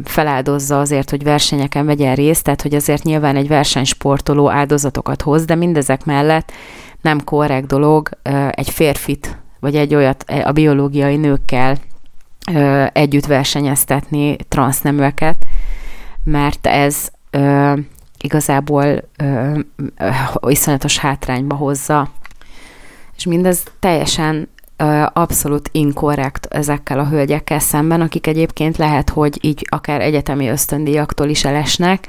feláldozza azért, hogy versenyeken vegyen részt, tehát hogy azért nyilván egy versenysportoló áldozatokat hoz, de mindezek mellett nem korrekt dolog egy férfit, vagy egy olyat a biológiai nőkkel együtt versenyeztetni transzneműeket, mert ez ö, igazából ö, ö, iszonyatos hátrányba hozza. És mindez teljesen ö, abszolút inkorrekt ezekkel a hölgyekkel szemben, akik egyébként lehet, hogy így akár egyetemi ösztöndíjaktól is elesnek.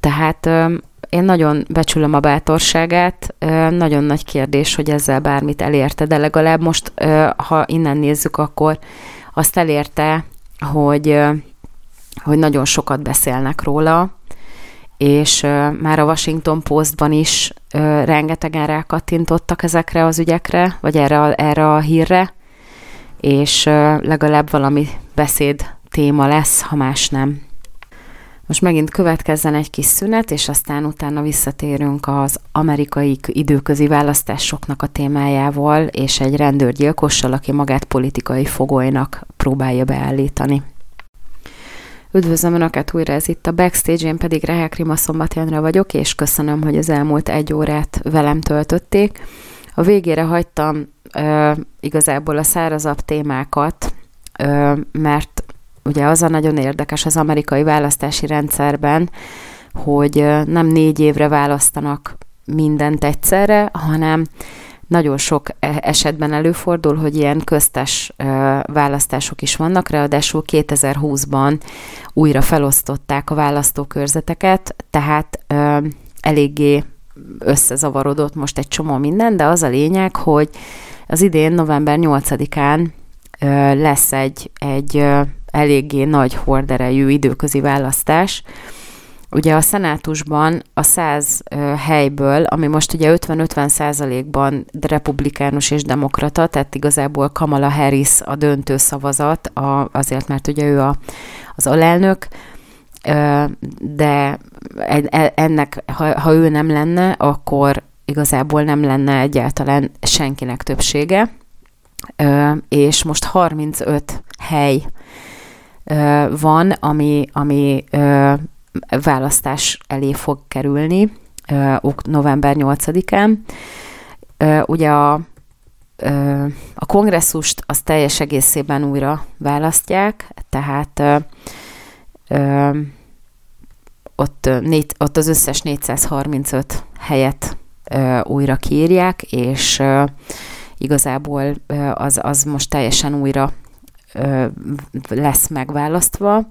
Tehát ö, én nagyon becsülöm a bátorságát, nagyon nagy kérdés, hogy ezzel bármit elérte, de legalább most, ha innen nézzük, akkor azt elérte, hogy hogy nagyon sokat beszélnek róla, és már a Washington Postban is rengetegen rákattintottak ezekre az ügyekre, vagy erre a, erre a hírre, és legalább valami beszéd téma lesz, ha más nem. Most megint következzen egy kis szünet, és aztán utána visszatérünk az amerikai időközi választásoknak a témájával, és egy rendőrgyilkossal, aki magát politikai fogolynak próbálja beállítani. Üdvözlöm Önöket újra, ez itt a Backstage, én pedig Rehek Rima Szombatjánra vagyok, és köszönöm, hogy az elmúlt egy órát velem töltötték. A végére hagytam ö, igazából a szárazabb témákat, ö, mert ugye az a nagyon érdekes az amerikai választási rendszerben, hogy nem négy évre választanak mindent egyszerre, hanem nagyon sok e, esetben előfordul, hogy ilyen köztes választások is vannak, ráadásul 2020-ban újra felosztották a választókörzeteket, tehát eléggé összezavarodott most egy csomó minden, de az a lényeg, hogy az idén november 8-án lesz egy, egy eléggé nagy horderejű időközi választás, Ugye a szenátusban a 100 helyből, ami most ugye 50-50 százalékban republikánus és demokrata, tehát igazából Kamala Harris a döntő szavazat, a, azért, mert ugye ő a, az alelnök, de e, ennek, ha, ha ő nem lenne, akkor igazából nem lenne egyáltalán senkinek többsége, és most 35 hely van, ami, ami választás elé fog kerülni november 8-án. Ugye a, a kongresszust az teljes egészében újra választják, tehát ott, négy, ott az összes 435 helyet újra kírják, és igazából az, az most teljesen újra lesz megválasztva.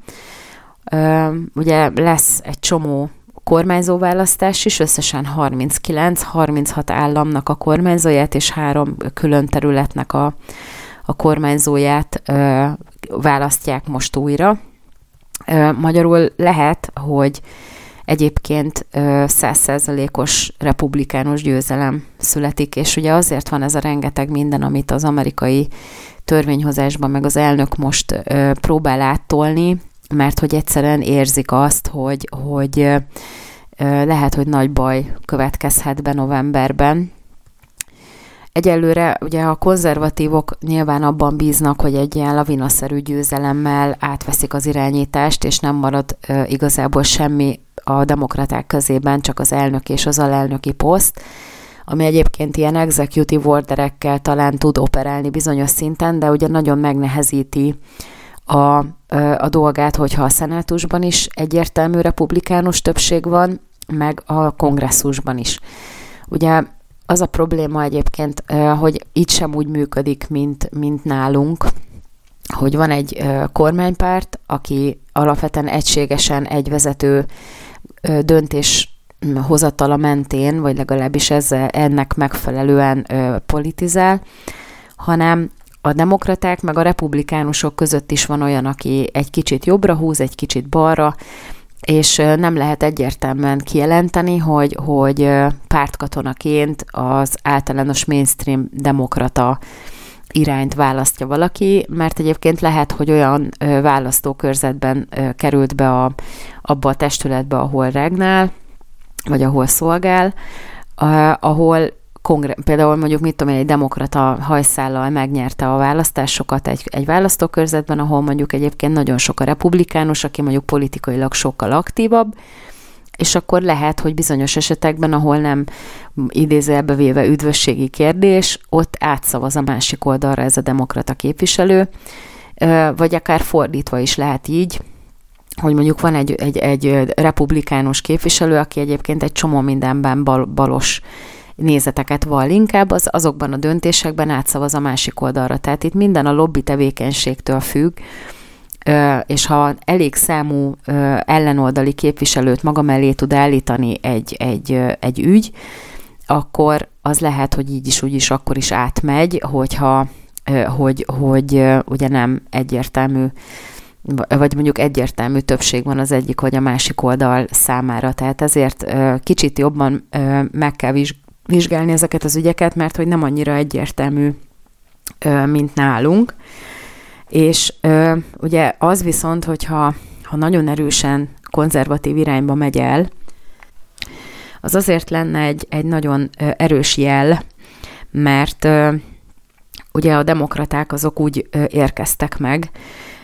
Ugye lesz egy csomó kormányzóválasztás is, összesen 39, 36 államnak a kormányzóját és három külön területnek a, a kormányzóját ö, választják most újra. Ö, magyarul lehet, hogy egyébként százszerzalékos republikánus győzelem születik, és ugye azért van ez a rengeteg minden, amit az amerikai törvényhozásban meg az elnök most ö, próbál áttolni, mert hogy egyszerűen érzik azt, hogy, hogy lehet, hogy nagy baj következhet be novemberben. Egyelőre ugye a konzervatívok nyilván abban bíznak, hogy egy ilyen lavinaszerű győzelemmel átveszik az irányítást, és nem marad igazából semmi a demokraták közében, csak az elnök és az alelnöki poszt, ami egyébként ilyen executive orderekkel talán tud operálni bizonyos szinten, de ugye nagyon megnehezíti a, a dolgát, hogyha a szenátusban is egyértelmű republikánus többség van, meg a kongresszusban is. Ugye az a probléma egyébként, hogy itt sem úgy működik, mint, mint nálunk, hogy van egy kormánypárt, aki alapvetően egységesen egy vezető döntés hozatala mentén, vagy legalábbis ezzel, ennek megfelelően politizál, hanem a demokraták meg a republikánusok között is van olyan, aki egy kicsit jobbra húz, egy kicsit balra, és nem lehet egyértelműen kijelenteni, hogy, hogy pártkatonaként az általános mainstream demokrata irányt választja valaki, mert egyébként lehet, hogy olyan választókörzetben került be a, abba a testületbe, ahol regnál, vagy ahol szolgál, ahol kongre- például mondjuk mit tudom én, egy demokrata hajszállal megnyerte a választásokat egy, egy választókörzetben, ahol mondjuk egyébként nagyon sok a republikánus, aki mondjuk politikailag sokkal aktívabb, és akkor lehet, hogy bizonyos esetekben, ahol nem idézőjelbe véve üdvösségi kérdés, ott átszavaz a másik oldalra ez a demokrata képviselő, vagy akár fordítva is lehet így, hogy mondjuk van egy, egy, egy republikánus képviselő, aki egyébként egy csomó mindenben bal, balos nézeteket vall inkább, az azokban a döntésekben átszavaz a másik oldalra. Tehát itt minden a lobby tevékenységtől függ, és ha elég számú ellenoldali képviselőt maga mellé tud állítani egy, egy, egy ügy, akkor az lehet, hogy így is, úgy is akkor is átmegy, hogyha hogy, hogy ugye nem egyértelmű vagy mondjuk egyértelmű többség van az egyik vagy a másik oldal számára. Tehát ezért kicsit jobban meg kell vizsgálni ezeket az ügyeket, mert hogy nem annyira egyértelmű, mint nálunk. És ugye az viszont, hogyha ha nagyon erősen konzervatív irányba megy el, az azért lenne egy, egy nagyon erős jel, mert ugye a demokraták azok úgy érkeztek meg,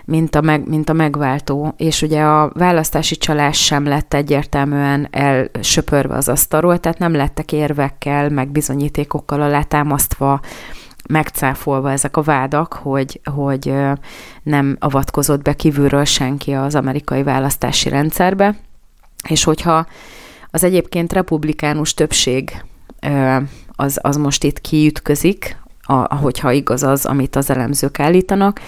mint a, meg, mint a megváltó, és ugye a választási csalás sem lett egyértelműen elsöpörve az asztalról, tehát nem lettek érvekkel, meg bizonyítékokkal alátámasztva, megcáfolva ezek a vádak, hogy, hogy nem avatkozott be kívülről senki az amerikai választási rendszerbe, és hogyha az egyébként republikánus többség az, az most itt kiütközik, a, hogyha igaz az, amit az elemzők állítanak,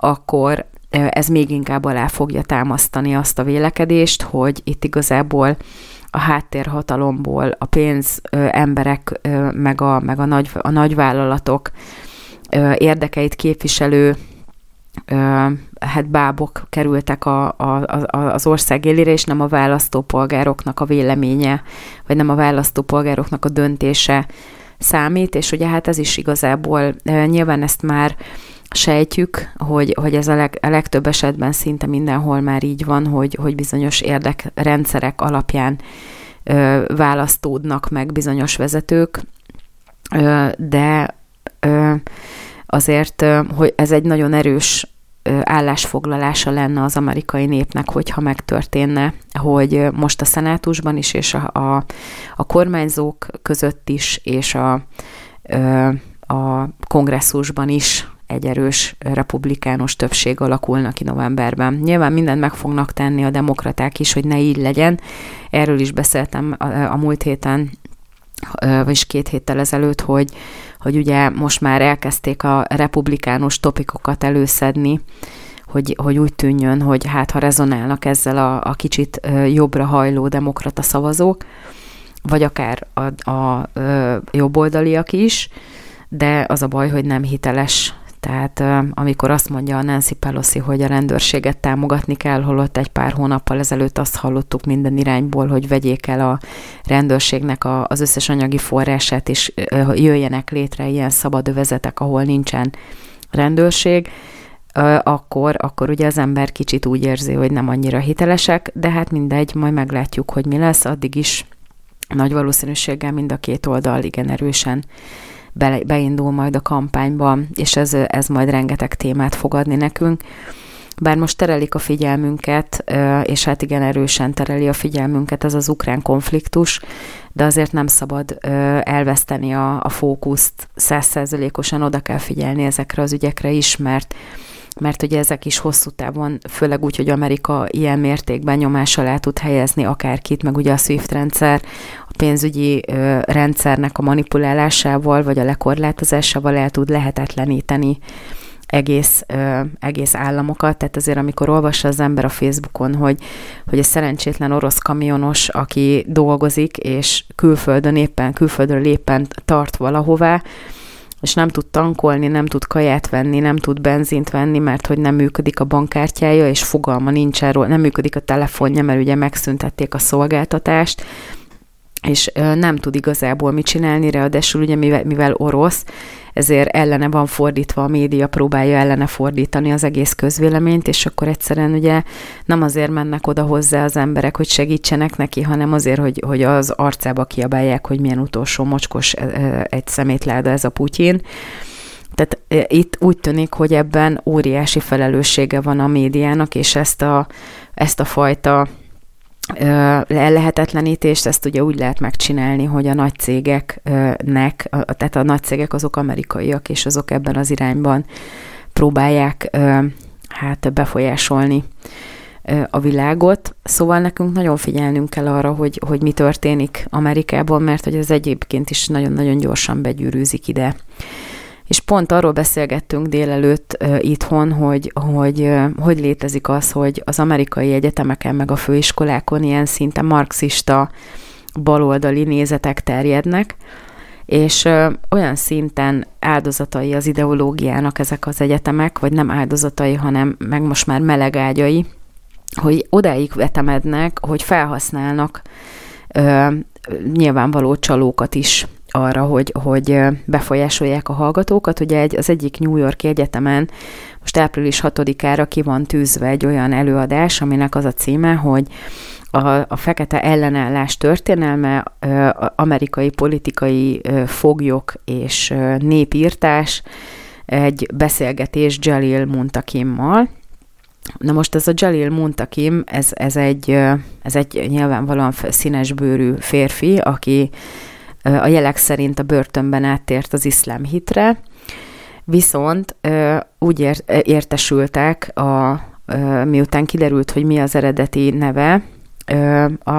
akkor ez még inkább alá fogja támasztani azt a vélekedést, hogy itt igazából a háttérhatalomból a pénz emberek, meg a, meg a, nagy, a nagyvállalatok érdekeit képviselő hát bábok kerültek a, a, a, az ország élére, és nem a választópolgároknak a véleménye, vagy nem a választópolgároknak a döntése számít, és ugye hát ez is igazából nyilván ezt már sejtjük, hogy, hogy ez a, leg, a legtöbb esetben szinte mindenhol már így van, hogy, hogy bizonyos érdekrendszerek alapján ö, választódnak meg bizonyos vezetők, ö, de ö, azért, ö, hogy ez egy nagyon erős állásfoglalása lenne az amerikai népnek, hogyha megtörténne, hogy most a szenátusban is, és a, a, a kormányzók között is, és a, a kongresszusban is egy erős republikánus többség alakulna ki novemberben. Nyilván mindent meg fognak tenni a demokraták is, hogy ne így legyen. Erről is beszéltem a, a múlt héten, vagyis két héttel ezelőtt, hogy, hogy ugye most már elkezdték a republikánus topikokat előszedni, hogy, hogy úgy tűnjön, hogy hát ha rezonálnak ezzel a, a kicsit jobbra hajló demokrata szavazók, vagy akár a, a, a jobboldaliak is, de az a baj, hogy nem hiteles tehát amikor azt mondja a Nancy Pelosi, hogy a rendőrséget támogatni kell, holott egy pár hónappal ezelőtt azt hallottuk minden irányból, hogy vegyék el a rendőrségnek a, az összes anyagi forrását, és jöjjenek létre ilyen szabad övezetek, ahol nincsen rendőrség, akkor, akkor ugye az ember kicsit úgy érzi, hogy nem annyira hitelesek, de hát mindegy, majd meglátjuk, hogy mi lesz, addig is nagy valószínűséggel mind a két oldal igen erősen be, beindul majd a kampányba, és ez, ez majd rengeteg témát fog adni nekünk. Bár most terelik a figyelmünket, és hát igen erősen tereli a figyelmünket ez az ukrán konfliktus, de azért nem szabad elveszteni a, a fókuszt, százszerzelékosan oda kell figyelni ezekre az ügyekre is, mert mert ugye ezek is hosszú távon, főleg úgy, hogy Amerika ilyen mértékben nyomás alá tud helyezni akárkit, meg ugye a SWIFT rendszer a pénzügyi rendszernek a manipulálásával, vagy a lekorlátozásával el tud lehetetleníteni egész, ö, egész államokat. Tehát azért, amikor olvassa az ember a Facebookon, hogy, hogy egy szerencsétlen orosz kamionos, aki dolgozik, és külföldön éppen, külföldről éppen tart valahová, és nem tud tankolni, nem tud kaját venni, nem tud benzint venni, mert hogy nem működik a bankkártyája, és fogalma nincs erről, nem működik a telefonja, mert ugye megszüntették a szolgáltatást, és nem tud igazából mit csinálni, ráadásul ugye mivel, mivel orosz, ezért ellene van fordítva, a média próbálja ellene fordítani az egész közvéleményt, és akkor egyszerűen ugye nem azért mennek oda hozzá az emberek, hogy segítsenek neki, hanem azért, hogy, hogy az arcába kiabálják, hogy milyen utolsó mocskos egy szemétláda ez a Putyin. Tehát itt úgy tűnik, hogy ebben óriási felelőssége van a médiának, és ezt a, ezt a fajta lehetetlenítést, ezt ugye úgy lehet megcsinálni, hogy a nagy cégeknek, tehát a nagy cégek azok amerikaiak, és azok ebben az irányban próbálják hát befolyásolni a világot. Szóval nekünk nagyon figyelnünk kell arra, hogy, hogy mi történik Amerikában, mert hogy ez egyébként is nagyon-nagyon gyorsan begyűrűzik ide. És pont arról beszélgettünk délelőtt uh, itthon, hogy, hogy uh, hogy létezik az, hogy az amerikai egyetemeken meg a főiskolákon ilyen szinte marxista baloldali nézetek terjednek, és uh, olyan szinten áldozatai az ideológiának ezek az egyetemek, vagy nem áldozatai, hanem meg most már melegágyai, hogy odáig vetemednek, hogy felhasználnak uh, nyilvánvaló csalókat is arra, hogy, hogy befolyásolják a hallgatókat. Ugye egy, az egyik New Yorki egyetemen most április 6-ára ki van tűzve egy olyan előadás, aminek az a címe, hogy a, a fekete ellenállás történelme, amerikai politikai foglyok és népírtás, egy beszélgetés Jalil Muntakimmal. Na most ez a Jalil Muntakim, ez, ez, egy, ez egy nyilvánvalóan színesbőrű férfi, aki a jelek szerint a börtönben áttért az iszlám hitre, viszont úgy értesültek, a, miután kiderült, hogy mi az eredeti neve,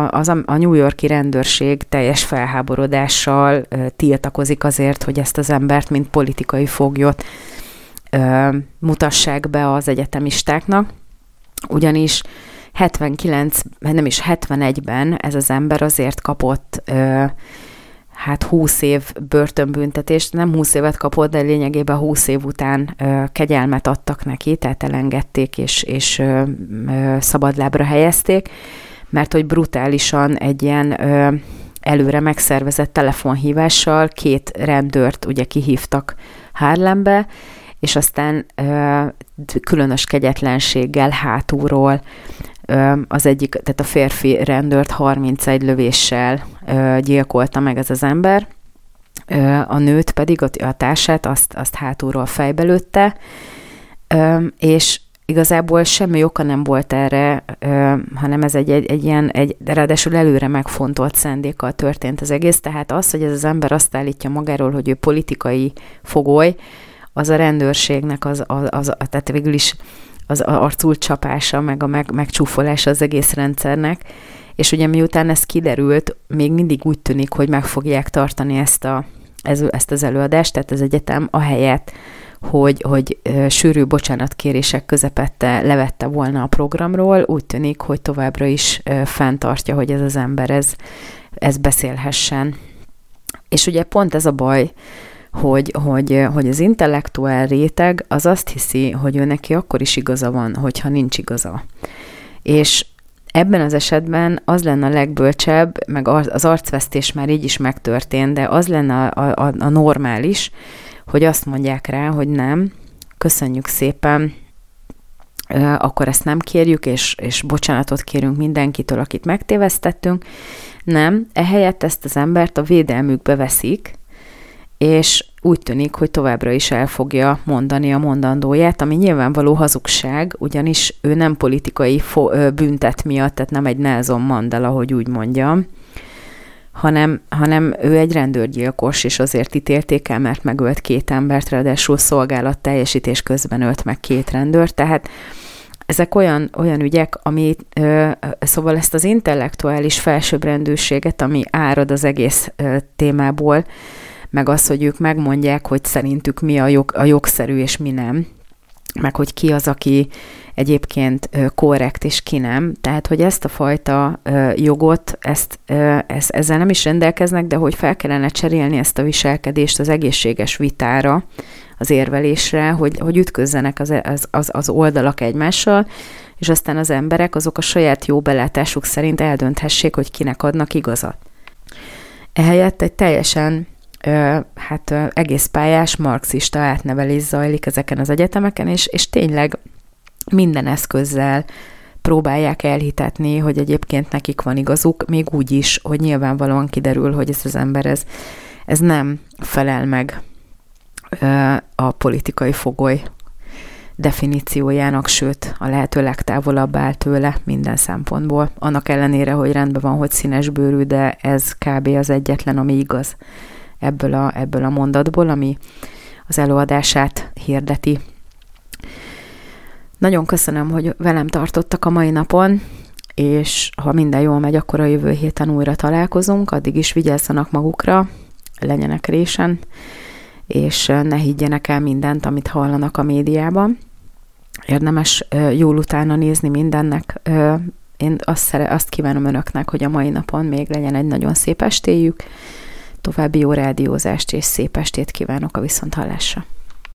az a New Yorki rendőrség teljes felháborodással tiltakozik azért, hogy ezt az embert, mint politikai foglyot mutassák be az egyetemistáknak, ugyanis 79, nem is 71-ben ez az ember azért kapott hát 20 év börtönbüntetést, nem 20 évet kapott, de lényegében 20 év után ö, kegyelmet adtak neki, tehát elengedték és, és ö, ö, szabadlábra helyezték, mert hogy brutálisan egy ilyen ö, előre megszervezett telefonhívással két rendőrt ugye kihívtak Harlembe, és aztán ö, különös kegyetlenséggel hátulról az egyik, tehát a férfi rendőrt 31 lövéssel gyilkolta meg ez az ember, a nőt pedig, a társát, azt, azt hátulról fejbe lőtte, és igazából semmi oka nem volt erre, hanem ez egy, egy, egy ilyen, egy, ráadásul előre megfontolt szándékkal történt az egész, tehát az, hogy ez az ember azt állítja magáról, hogy ő politikai fogoly, az a rendőrségnek az, az, az tehát végül is az arcul csapása, meg a meg, megcsúfolása az egész rendszernek, és ugye miután ez kiderült, még mindig úgy tűnik, hogy meg fogják tartani ezt, a, ez, ezt az előadást, tehát az egyetem a helyet, hogy, hogy sűrű bocsánatkérések közepette levette volna a programról, úgy tűnik, hogy továbbra is fenntartja, hogy ez az ember ez, ez beszélhessen. És ugye pont ez a baj, hogy, hogy, hogy az intellektuál réteg az azt hiszi, hogy ő neki akkor is igaza van, hogyha nincs igaza. És ebben az esetben az lenne a legbölcsebb, meg az arcvesztés már így is megtörtént, de az lenne a, a, a normális, hogy azt mondják rá, hogy nem, köszönjük szépen, akkor ezt nem kérjük, és, és bocsánatot kérünk mindenkitől, akit megtévesztettünk. Nem, ehelyett ezt az embert a védelmükbe veszik, és úgy tűnik, hogy továbbra is el fogja mondani a mondandóját, ami nyilvánvaló hazugság, ugyanis ő nem politikai fo- büntet miatt, tehát nem egy Nelson Mandela, hogy úgy mondjam, hanem, hanem ő egy rendőrgyilkos, és azért ítélték el, mert megölt két embert, ráadásul szolgálat teljesítés közben ölt meg két rendőr, tehát ezek olyan, olyan ügyek, ami, ö, szóval ezt az intellektuális felsőbbrendűséget, ami árad az egész ö, témából, meg az, hogy ők megmondják, hogy szerintük mi a, jog, a jogszerű és mi nem, meg hogy ki az, aki egyébként korrekt és ki nem. Tehát, hogy ezt a fajta jogot, ezt, ezt, ezzel nem is rendelkeznek, de hogy fel kellene cserélni ezt a viselkedést az egészséges vitára, az érvelésre, hogy, hogy ütközzenek az, az, az, az oldalak egymással, és aztán az emberek azok a saját jó belátásuk szerint eldönthessék, hogy kinek adnak igazat. Ehelyett egy teljesen hát egész pályás marxista átnevelés zajlik ezeken az egyetemeken, és, és tényleg minden eszközzel próbálják elhitetni, hogy egyébként nekik van igazuk, még úgy is, hogy nyilvánvalóan kiderül, hogy ez az ember, ez, ez nem felel meg a politikai fogoly definíciójának, sőt, a lehető legtávolabb áll tőle minden szempontból. Annak ellenére, hogy rendben van, hogy színes bőrű, de ez kb. az egyetlen, ami igaz ebből a, ebből a mondatból, ami az előadását hirdeti. Nagyon köszönöm, hogy velem tartottak a mai napon, és ha minden jól megy, akkor a jövő héten újra találkozunk, addig is vigyázzanak magukra, legyenek résen, és ne higgyenek el mindent, amit hallanak a médiában. Érdemes jól utána nézni mindennek. Én azt, szere, azt kívánom önöknek, hogy a mai napon még legyen egy nagyon szép estéjük, További jó rádiózást és szép estét kívánok a viszonthallásra!